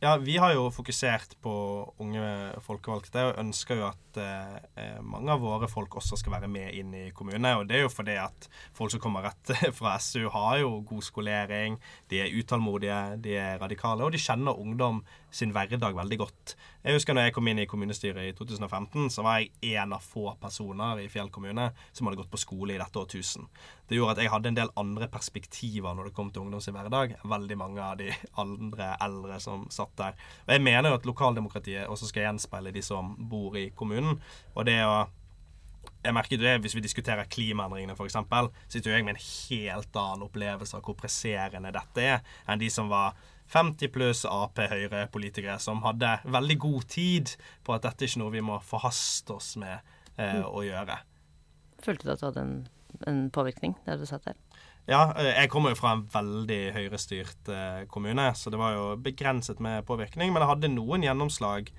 Ja, vi har jo fokusert på unge folkevalgte og ønsker jo at eh, mange av våre folk også skal være med inn i kommunene. Og det er jo fordi at folk som kommer rett (laughs) fra SU, har jo god skolering, de er utålmodige, de er radikale, og de kjenner ungdom sin hverdag veldig godt. Jeg husker når jeg kom inn i kommunestyret i 2015, så var jeg en av få personer i Fjell kommune som hadde gått på skole i dette årtusen. Det gjorde at jeg hadde en del andre perspektiver når det kom til ungdom sin hverdag, veldig mange av de andre eldre som satt der. Og jeg mener jo at lokaldemokratiet også skal gjenspeile de som bor i kommunen. Og det å jeg merker det, Hvis vi diskuterer klimaendringene, f.eks., sitter jeg med en helt annen opplevelse av hvor presserende dette er, enn de som var 50 pluss Ap-Høyre-politikere som hadde veldig god tid på at dette er ikke noe vi må forhaste oss med eh, å gjøre. Følte du at du hadde en, en påvirkning der du satt der? Ja, eh, jeg kommer jo fra en veldig høyrestyrt eh, kommune, så det var jo begrenset med påvirkning. Men jeg hadde noen gjennomslag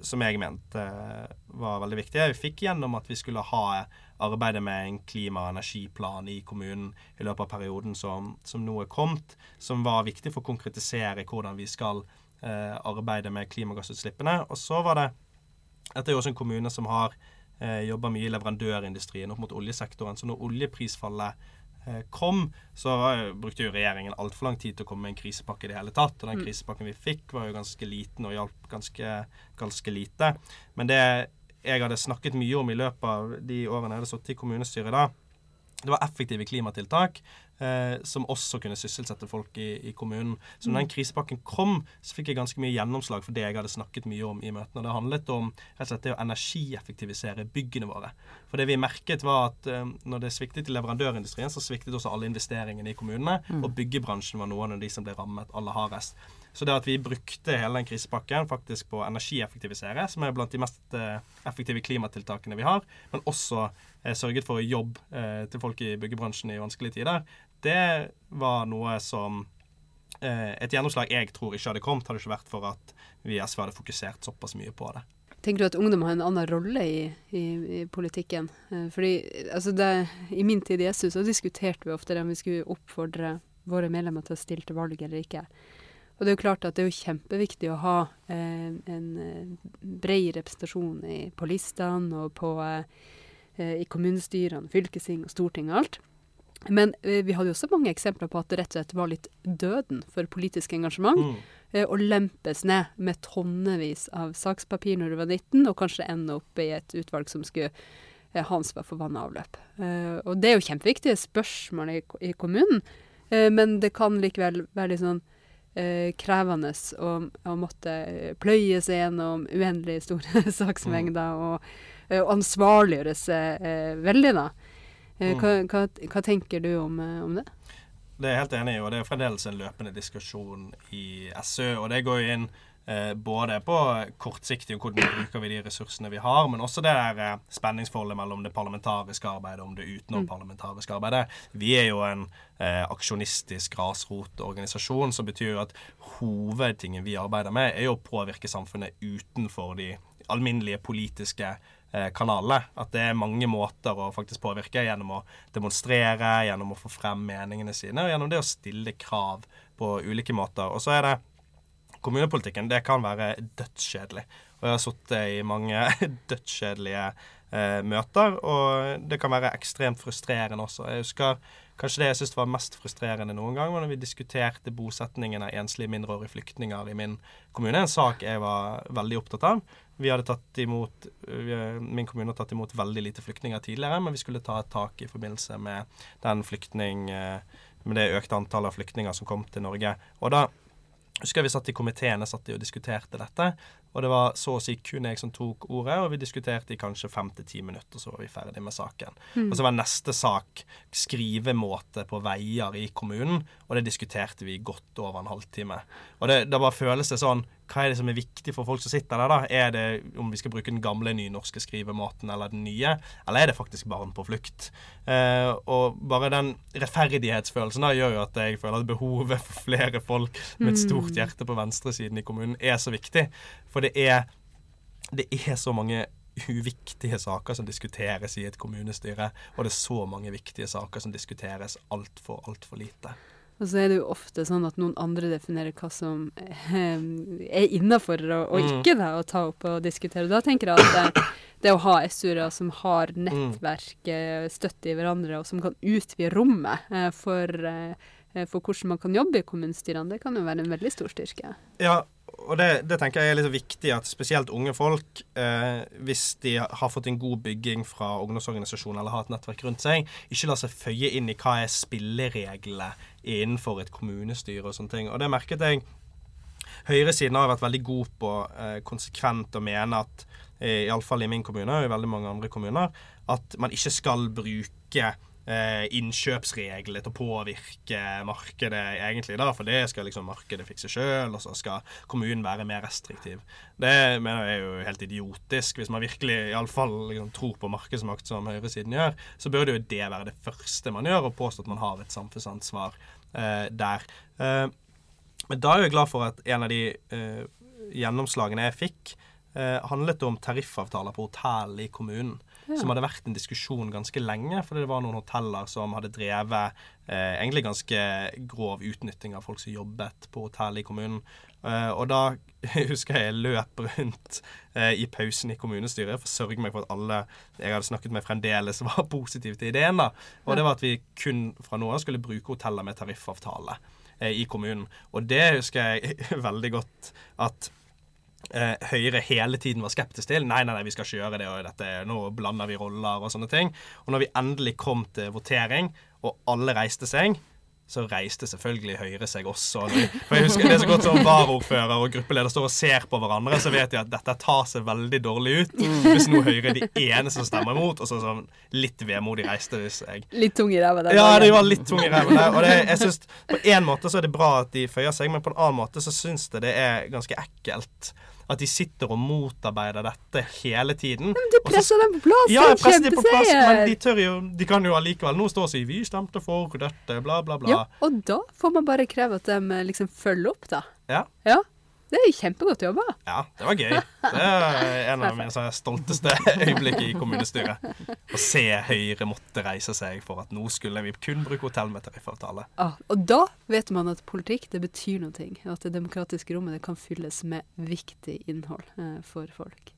som jeg mente eh, var veldig viktig. Vi fikk gjennom at vi skulle ha arbeidet med en klima- og energiplan i kommunen i løpet av perioden som, som nå er kommet, som var viktig for å konkretisere hvordan vi skal eh, arbeide med klimagassutslippene. Og så var det Dette er jo også en kommune som har eh, jobba mye i leverandørindustrien opp mot oljesektoren. Så når oljeprisfallet Eh, kom, så brukte jo regjeringen altfor lang tid til å komme med en krisepakke i det hele tatt. Og den mm. krisepakken vi fikk, var jo ganske liten og hjalp ganske, ganske lite. Men det jeg hadde snakket mye om i løpet av de årene jeg hadde sittet i kommunestyret da, det var effektive klimatiltak eh, som også kunne sysselsette folk i, i kommunen. Så når den mm. krisepakken kom, så fikk jeg ganske mye gjennomslag for det jeg hadde snakket mye om i møtene. Det handlet om rett og slett det å energieffektivisere byggene våre. For det vi merket, var at eh, når det sviktet i leverandørindustrien, så sviktet også alle investeringene i kommunene. Mm. Og byggebransjen var noen av de som ble rammet aller hardest. Så det at vi brukte hele den krisepakken faktisk på å energieffektivisere, som er blant de mest eh, effektive klimatiltakene vi har, men også eh, sørget for jobb eh, til folk i byggebransjen i vanskelige tider, det var noe som Et gjennomslag jeg tror ikke hadde kommet, hadde ikke vært for at vi i SV hadde fokusert såpass mye på det. Tenker du at ungdom har en annen rolle i, i, i politikken? Fordi altså det, I min tid i SU så diskuterte vi ofte om vi skulle oppfordre våre medlemmer til å stille til valg eller ikke. Og det er jo klart at det er jo kjempeviktig å ha eh, en eh, bred representasjon i, på listene og på, eh, i kommunestyrene, fylkesting og storting og alt. Men eh, vi hadde jo også mange eksempler på at det rett og slett var litt døden for politisk engasjement. Mm. Eh, og lempes ned med tonnevis av sakspapir når du var 19, og kanskje ende opp i et utvalg som skulle eh, ha ansvar for vann og avløp. Eh, og det er jo kjempeviktige spørsmål i, i kommunen, eh, men det kan likevel være litt sånn eh, krevende å, å, måtte seg gjennom uendelig store (laughs) saksmengder mm. og, og ansvarliggjøre seg veldig, da. Eh, mm. Hva, hva, hva, tenker du om, eh, om, det? Det er jeg helt enig i, og det er fremdeles en løpende diskusjon i SØ. Og det går jo inn eh, både på kortsiktig og hvordan bruker vi de ressursene vi har, men også det der eh, spenningsforholdet mellom det parlamentariske arbeidet og det utenomparlamentariske mm. arbeidet. Vi er jo en eh, aksjonistisk grasrotorganisasjon, som betyr at hovedtingen vi arbeider med, er jo å påvirke samfunnet utenfor de alminnelige politiske Eh, kanalene. At det er mange måter å faktisk påvirke gjennom å demonstrere, gjennom å få frem meningene sine, og gjennom det å stille krav på ulike måter. Og så er det Kommunepolitikken det kan være dødskjedelig. Og jeg har sittet i mange (laughs) dødskjedelige eh, møter, og det kan være ekstremt frustrerende også. Jeg husker Kanskje det jeg syns var mest frustrerende noen gang, var når vi diskuterte bosettingen av enslige mindreårige flyktninger i min kommune. En sak jeg var veldig opptatt av. Vi hadde tatt imot, Min kommune har tatt imot veldig lite flyktninger tidligere, men vi skulle ta et tak i forbindelse med den flyktning, eh, med det økte antallet av flyktninger som kom til Norge. Og da husker vi satt i komiteene satt og diskuterte dette. Og det var så å si kun jeg som tok ordet, og vi diskuterte i kanskje fem til ti minutter, så var vi ferdig med saken. Mm. Og så var neste sak skrivemåte på veier i kommunen, og det diskuterte vi godt over en halvtime. Og det, det bare føles det sånn hva er det som er viktig for folk som sitter der, da? Er det om vi skal bruke den gamle nynorske skrivemåten eller den nye, eller er det faktisk barn på flukt? Eh, og bare den rettferdighetsfølelsen da gjør jo at jeg føler at behovet for flere folk med et stort mm. hjerte på venstresiden i kommunen er så viktig. For det er, det er så mange uviktige saker som diskuteres i et kommunestyre, og det er så mange viktige saker som diskuteres altfor, altfor lite. Og så er det jo ofte sånn at noen andre definerer hva som eh, er innafor og, og, Mm. ikke da, å ta opp og diskutere. Da tenker jeg at det, det å ha SU-ere som har Mm. nettverk, eh, støtte i hverandre, og som kan utvide rommet eh, for, eh, for hvordan man kan jobbe i kommunestyrene, det kan jo være en veldig stor styrke. Ja, og det, det tenker jeg er litt viktig at spesielt unge folk, eh, hvis de har fått en god bygging fra ungdomsorganisasjonen eller har et nettverk rundt seg, ikke lar seg føye inn i hva er spillereglene innenfor et kommunestyre og sånne ting. Og det merket jeg Høyresiden har vært veldig god på eh, konsekvent å mene at eh, iallfall i min kommune og i veldig mange andre kommuner, at man ikke skal bruke innkjøpsregler til å påvirke markedet, egentlig, da, for det skal liksom markedet fikse sjøl, og så skal kommunen være mer restriktiv. Det mener jeg er jo helt idiotisk. Hvis man virkelig iallfall liksom, tror på markedsmakt, som høyresiden gjør, så burde jo det være det første man gjør, og påstå at man har et samfunnsansvar eh, der. Eh, men da er jeg glad for at en av de eh, gjennomslagene jeg fikk, eh, handlet om tariffavtaler på hotell i kommunen. Ja. Som hadde vært en diskusjon ganske lenge, fordi det var noen hoteller som hadde drevet eh, egentlig ganske grov utnytting av folk som jobbet på hotell i kommunen. Eh, og da (laughs) husker jeg jeg løp rundt eh, i pausen i kommunestyret for å sørge meg for at alle jeg hadde snakket med, fremdeles (laughs) var positive til ideen. da. Og det var at vi kun fra nå av skulle bruke hoteller med tariffavtale eh, i kommunen. Og det husker jeg (laughs) veldig godt at eh, Høyre hele tiden var skeptisk til. Nei, nei, nei, vi skal ikke gjøre det, og dette, nå blander vi roller og sånne ting. Og når vi endelig kom til votering, og alle reiste seg, så reiste selvfølgelig Høyre seg også. For jeg husker Det er så godt som varaordfører og gruppeleder står og ser på hverandre, så vet de at dette tar seg veldig dårlig ut. Hvis nå Høyre er de eneste som stemmer imot, og så sånn litt vemodig reiste de seg. Litt tung i ræva der. Ja, de var litt tung i ræva der. Og det, jeg synes, på en måte så er det bra at de føyer seg, men på en annen måte så syns jeg det er ganske ekkelt. At de sitter og motarbeider dette hele tiden. Men de presser dem på plass! ja, jeg presser dem på plass, men de tør jo De kan jo allikevel nå stå og si 'vi stemte for dette', bla, bla, bla. Ja, og da får man bare kreve at de eh, liksom følger opp, da. Ja. Ja. Det er kjempegodt jobba. Ja, det var gøy. Det er en av mine stolteste øyeblikk i kommunestyret. Å se Høyre måtte reise seg for at nå skulle vi kun bruke hotell med tariffavtale. Ja, og da vet man at politikk det betyr noe. At det demokratiske rommet det kan fylles med viktig innhold eh, for folk.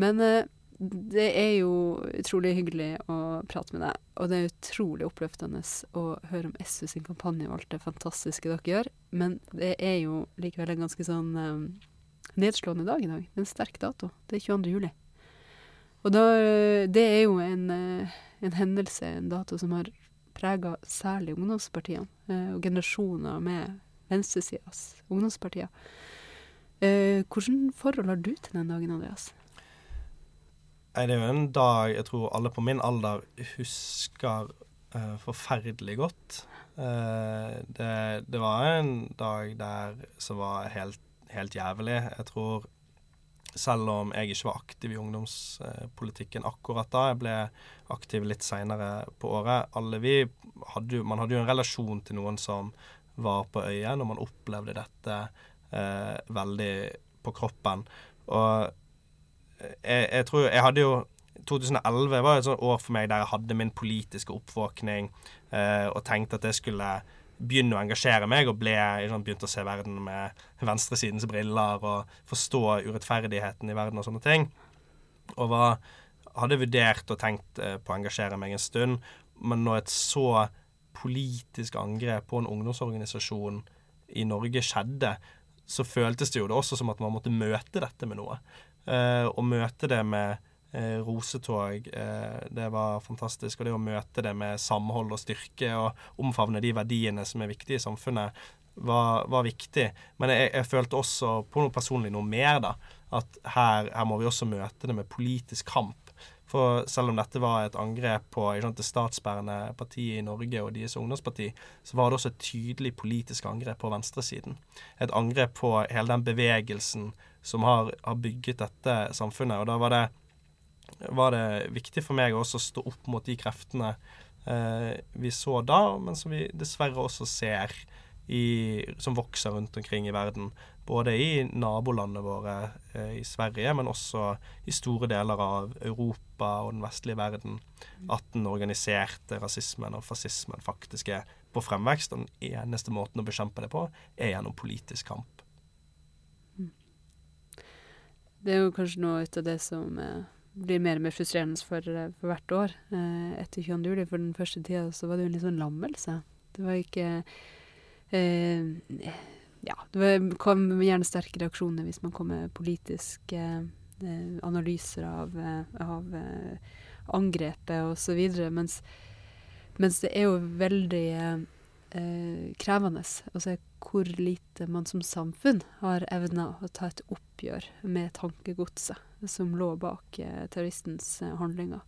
Men eh, det er jo utrolig hyggelig å prate med deg, og det er utrolig oppløftende å høre om SU sin kampanje og alt det fantastiske dere gjør. Men det er jo likevel en ganske sånn um, nedslående dag i dag. Det er en sterk dato. Det er 22. juli. Og da, eh, det er jo en, eh, en hendelse, en dato som har prega særlig ungdomspartiene, og generasjoner med venstresidas ungdomspartier. Hvordan forhold har du til den dagen, Andreas? Det er jo en dag jeg tror alle på min alder husker uh, forferdelig godt. Uh, det, det var en dag der som var helt, helt jævlig. Jeg tror selv om jeg ikke var aktiv i ungdomspolitikken akkurat da, jeg ble aktiv litt seinere på året Alle vi hadde Man hadde jo en relasjon til noen som var på øyet når man opplevde dette eh, veldig på kroppen. Og jeg, jeg tror Jeg hadde jo 2011 var et sånt år for meg der jeg hadde min politiske oppvåkning eh, og tenkte at jeg skulle begynne å engasjere meg, og ble, sånn, begynte å se verden med venstresidens briller og forstå urettferdigheten i verden og sånne ting. Og var, hadde vurdert og tenkt eh, på å engasjere meg en stund, men når et så politisk angrep på en ungdomsorganisasjon i Norge skjedde, så føltes det jo det også som at man måtte møte dette med noe. Eh, og møte det med eh, rosetog, eh, det var fantastisk. Og det å møte det med samhold og styrke og omfavne de verdiene som er viktige i samfunnet, var, var viktig. Men jeg, jeg følte også på noe personlig noe mer, da. At her, her må vi også møte det med politisk kamp. For selv om dette var et angrep på det statsbærende partiet i Norge og deres ungdomsparti, så var det også et tydelig politisk angrep på venstresiden. Et angrep på hele den bevegelsen som har, har bygget dette samfunnet. Og da var det, var det viktig for meg også å stå opp mot de kreftene eh, vi så da, men som vi dessverre også ser i, som vokser rundt omkring i verden. Både i nabolandene våre eh, i Sverige, men også i store deler av Europa og den vestlige verden. At den organiserte rasismen og fascismen faktisk er på fremvekst. Og den eneste måten å bekjempe det på, er gjennom politisk kamp. Det er jo kanskje noe ut av det som eh, blir mer og mer frustrerende for, eh, for hvert år eh, etter 22. juli. For den første tida så var det jo en litt sånn lammelse. Det var ikke eh, Ja, det kom gjerne sterke reaksjoner hvis man kom med politiske eh, analyser av, eh, angrepet videre, mens, mens det er jo veldig krevende å se hvor lite man som samfunn har evna å ta et oppgjør med tankegodset som lå bak eh, terroristens eh, handlinger.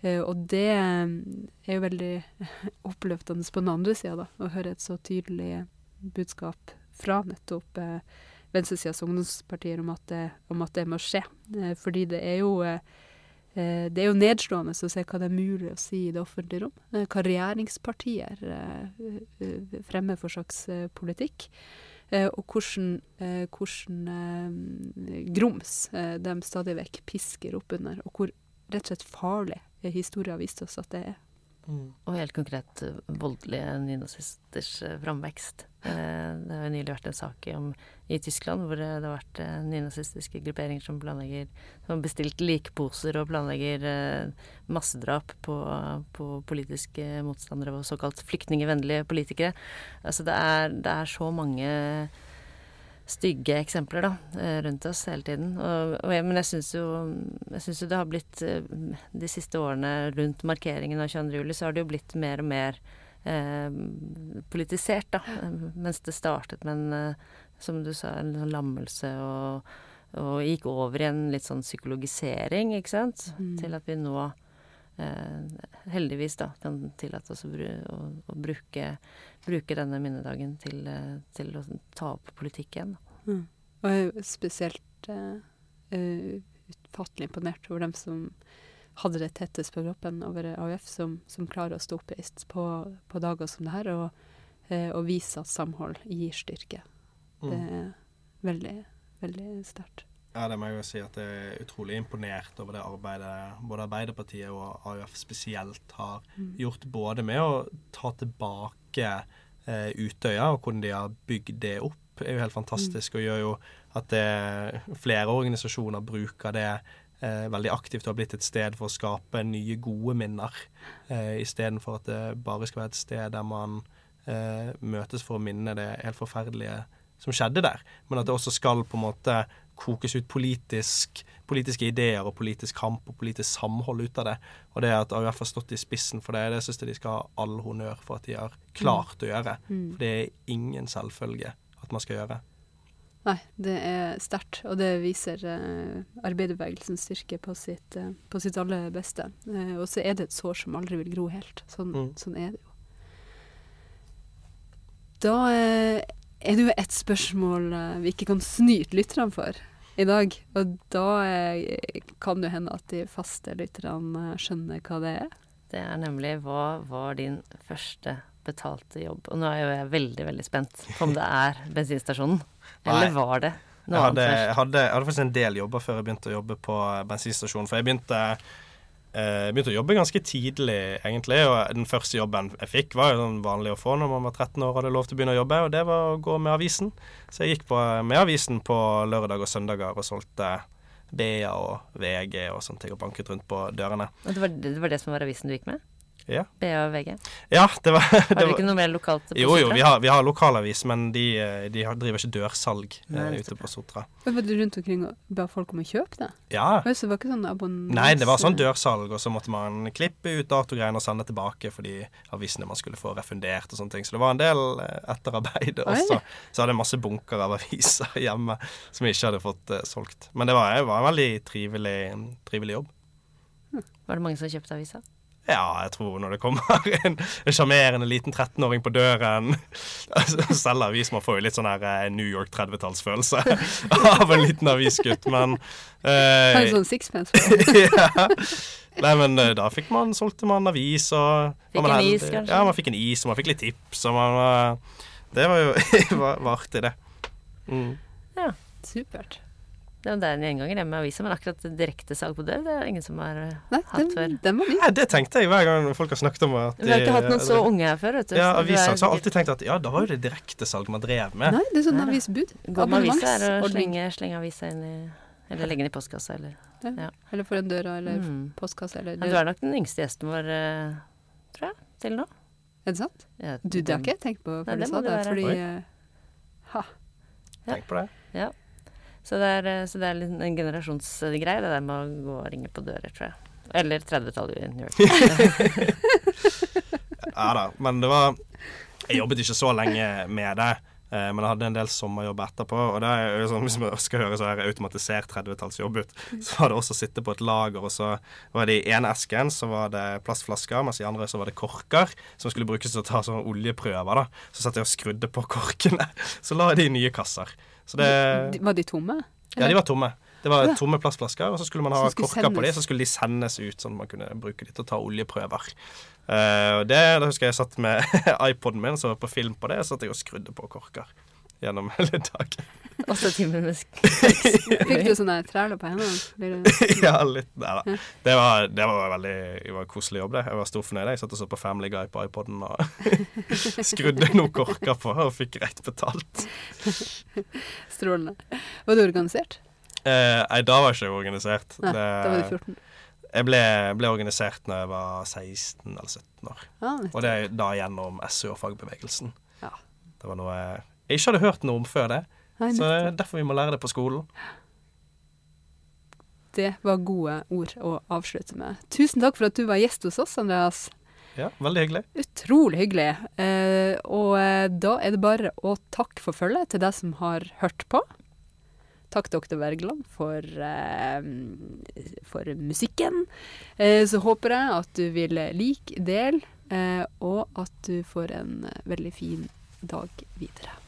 Eh, og det er jo veldig (laughs) oppløftende på den andre sida, å høre et så tydelig budskap fra nettopp eh, venstresidas ungdomspartier om at, det, om at det må skje. Eh, fordi det er jo Eh, det er jo nedslående å se hva det er mulig å si i det offentlige rom. Eh, hva regjeringspartier eh, fremmer for slags politikk. Og hvordan, hvordan grums de stadig vekk pisker opp under. Og hvor rett og slett farlig historien har vist oss at det er. Mm. Og helt konkret eh, voldelige nynazisters eh, framvekst. Eh, det har jo nylig vært en sak om, i Tyskland hvor det har vært nynazistiske grupperinger som planlegger Som har bestilt likposer og planlegger massedrap på, på politiske motstandere og såkalt flyktningvennlige politikere. Altså det er, det er så mange stygge eksempler da, eh, rundt oss hele tiden. Og, og jeg, men jeg syns jo, jo, det har blitt eh, De siste årene rundt markeringen av 22. juli, så har det jo blitt mer og mer eh, politisert, da. Mens det startet med en, eh, som du sa, en sånn lammelse og, og gikk over i en litt sånn psykologisering, ikke sant. Mm. Til at vi nå eh, heldigvis da kan tillate oss å, å, å bruke bruke denne minnedagen til, eh, til å ta opp politikk igjen. Mm. Og jeg er spesielt uh, utfattelig imponert over dem som hadde det tettest på kroppen over AUF, som, som klarer å stå oppreist på, på dager som det her, og, uh, og vise at samhold gir styrke. Mm. Det er veldig, veldig sterkt. Ja, det må jeg jo si at jeg er utrolig imponert over det arbeidet både Arbeiderpartiet og AUF spesielt har mm. gjort. Både med å ta tilbake eh, Utøya, og hvordan de har bygd det opp, er jo helt fantastisk. Mm. Og gjør jo at det, flere organisasjoner bruker det eh, veldig aktivt og har blitt et sted for å skape nye, gode minner. Eh, Istedenfor at det bare skal være et sted der man eh, møtes for å minne det helt forferdelige som skjedde der. Men at det også skal på en måte kokes ut politisk, politiske ideer og politisk kamp og politisk samhold ut av det. Og det at AUF har stått i spissen for det, det syns jeg de skal ha all honnør for at de har klart mm. å gjøre. Mm. For det er ingen selvfølge at man skal gjøre. Nei, det er sterkt, og det viser eh, arbeiderbevegelsens styrke på sitt, eh, på sitt aller beste. Eh, og så er det et sår som aldri vil gro helt. Sånn, mm. sånn er det jo. Da er det jo et spørsmål vi ikke kan snyte lytterne for i dag. Og da eh, kan det hende at de faste lytterne eh, skjønner hva det er. Det er nemlig hva var din første betalte jobb? Og nå er jo jeg veldig, veldig spent på om det er (laughs) bensinstasjonen. Eller var det noe jeg hadde, annet først? Jeg hadde, jeg hadde faktisk en del jobber før jeg begynte å jobbe på bensinstasjonen. For jeg begynte jeg eh, begynte å jobbe ganske tidlig, egentlig. Og den første jobben jeg fikk, var jo sånn vanlig å få når man var 13 år og hadde lov til å begynne å jobbe, og det var å gå med avisen. Så jeg gikk på, med avisen på lørdag og søndager og solgte BA og VG og sånne ting, og banket rundt på dørene. Og det var, det var det som var avisen du gikk med? Ja. BA og VG? Ja, det var Har dere ikke noe mer lokalt? På Sotra? jo, jo, vi har, vi har lokalavis, men de, de driver ikke dørsalg Nei, eh, ute på Sotra. Var du rundt omkring og ba folk om å kjøpe det? Ja. Så det var ikke sånn abonnents... Nei, det var sånn dørsalg, og så måtte man klippe ut datogreiene og sende tilbake for de avisene man skulle få refundert og sånne ting. Så det var en del eh, etterarbeid også. Så hadde jeg masse bunker av aviser (laughs) hjemme som jeg ikke hadde fått uh, solgt. Men det var, det var en veldig trivelig, trivelig jobb. Var det mange som kjøpte aviser? Ja, jeg tror når det kommer (laughs) en sjarmerende liten 13-åring på døren (laughs) Selv Selger avis, man får jo litt sånn her eh, New York 30-tallsfølelse (laughs) av en liten avisgutt, men eh, En sånn sixpence? ja. Nei, men eh, da fikk man solgte man avis og Fikk en is, kanskje? Ja, man fikk en is, og man fikk litt tips, og man Det var jo var, var artig, det. Mm. Supert. Ja, det er en gjenganger det med aviser, men akkurat direktesalg på dør, det er ingen som har eh, Nei, hatt før. den, den var. Nei, det tenkte jeg hver gang folk har snakket om at de, Vi har ikke hatt noen så unge her før, vet du. Ja. Så har jeg alltid tenkt at ja, da var jo det direktesalg man drev med. Nei, det er sånn avisbud. Gå med aviser er å slenge, slenge avisa inn i Eller legge den i postkassa, eller Eller foran døra, eller mm. postkassa, eller Men Du er nok den yngste gjesten vår, eh, tror jeg, til nå. Er det sant? Ja, Du, det har ikke jeg tenkt på før du sa det. Fordi Oi. eh, Ha. Tenk på det. Så det er, eh, så det er litt en generasjonsgreie, det der med å gå og ringe på dører, tror jeg. Eller 30-tallet i New York. (laughs) Ja da, men det var Jeg jobbet ikke så lenge med det. eh, Men jeg hadde en del sommerjobb etterpå. Og det er jo sånn, Hvis man skal høre så her automatisert 30-tallsjobb ut, så var det også å sitte på et lager, og så var det i ene esken så var det plastflasker, mens i andre så var det korker som skulle brukes til å ta sånne oljeprøver. da Så satt jeg og skrudde på korkene. (laughs) Så la jeg de i nye kasser. Det Var de tomme? Ja, de var tomme. Det var tomme plastflasker, og så skulle man ha korker på dem. så skulle de sendes ut, sånn at man kunne bruke dem til å ta oljeprøver. Uh, og det, da husker jeg jeg satt med (laughs) iPoden min, så på film på det, så satt jeg og skrudde på korker gjennom (laughs) hele dagen. Åtte timer med (laughs) Fikk du sånne træler på hendene? (laughs) Ja, litt Nei da. Det var, det var veldig det var koselig jobb, det. Jeg var stor fornøyd. Jeg satt og så på Family Guy på iPoden og skrudde noen korker på, og fikk greit betalt. Strålende. Var du organisert? Eh, nei, da var jeg ikke organisert. Nei, Det- da var du 14. Jeg ble, ble organisert når jeg var 16 eller 17 år. Ah. Og det er da gjennom SU og fagbevegelsen. Ja. Det var noe jeg ikke hadde hørt noe om før det, Nei, så det er derfor vi må lære det på skolen. Det var gode ord å avslutte med. Tusen takk for at du var gjest hos oss, Andreas. Ja, veldig hyggelig. Utrolig hyggelig. Eh, og eh, da er det bare å takke for følget til deg som har hørt på. Takk dr. Wergeland for, eh, for musikken. Eh, så håper jeg at du vil like, del, eh, og at du får en eh, veldig fin dag videre.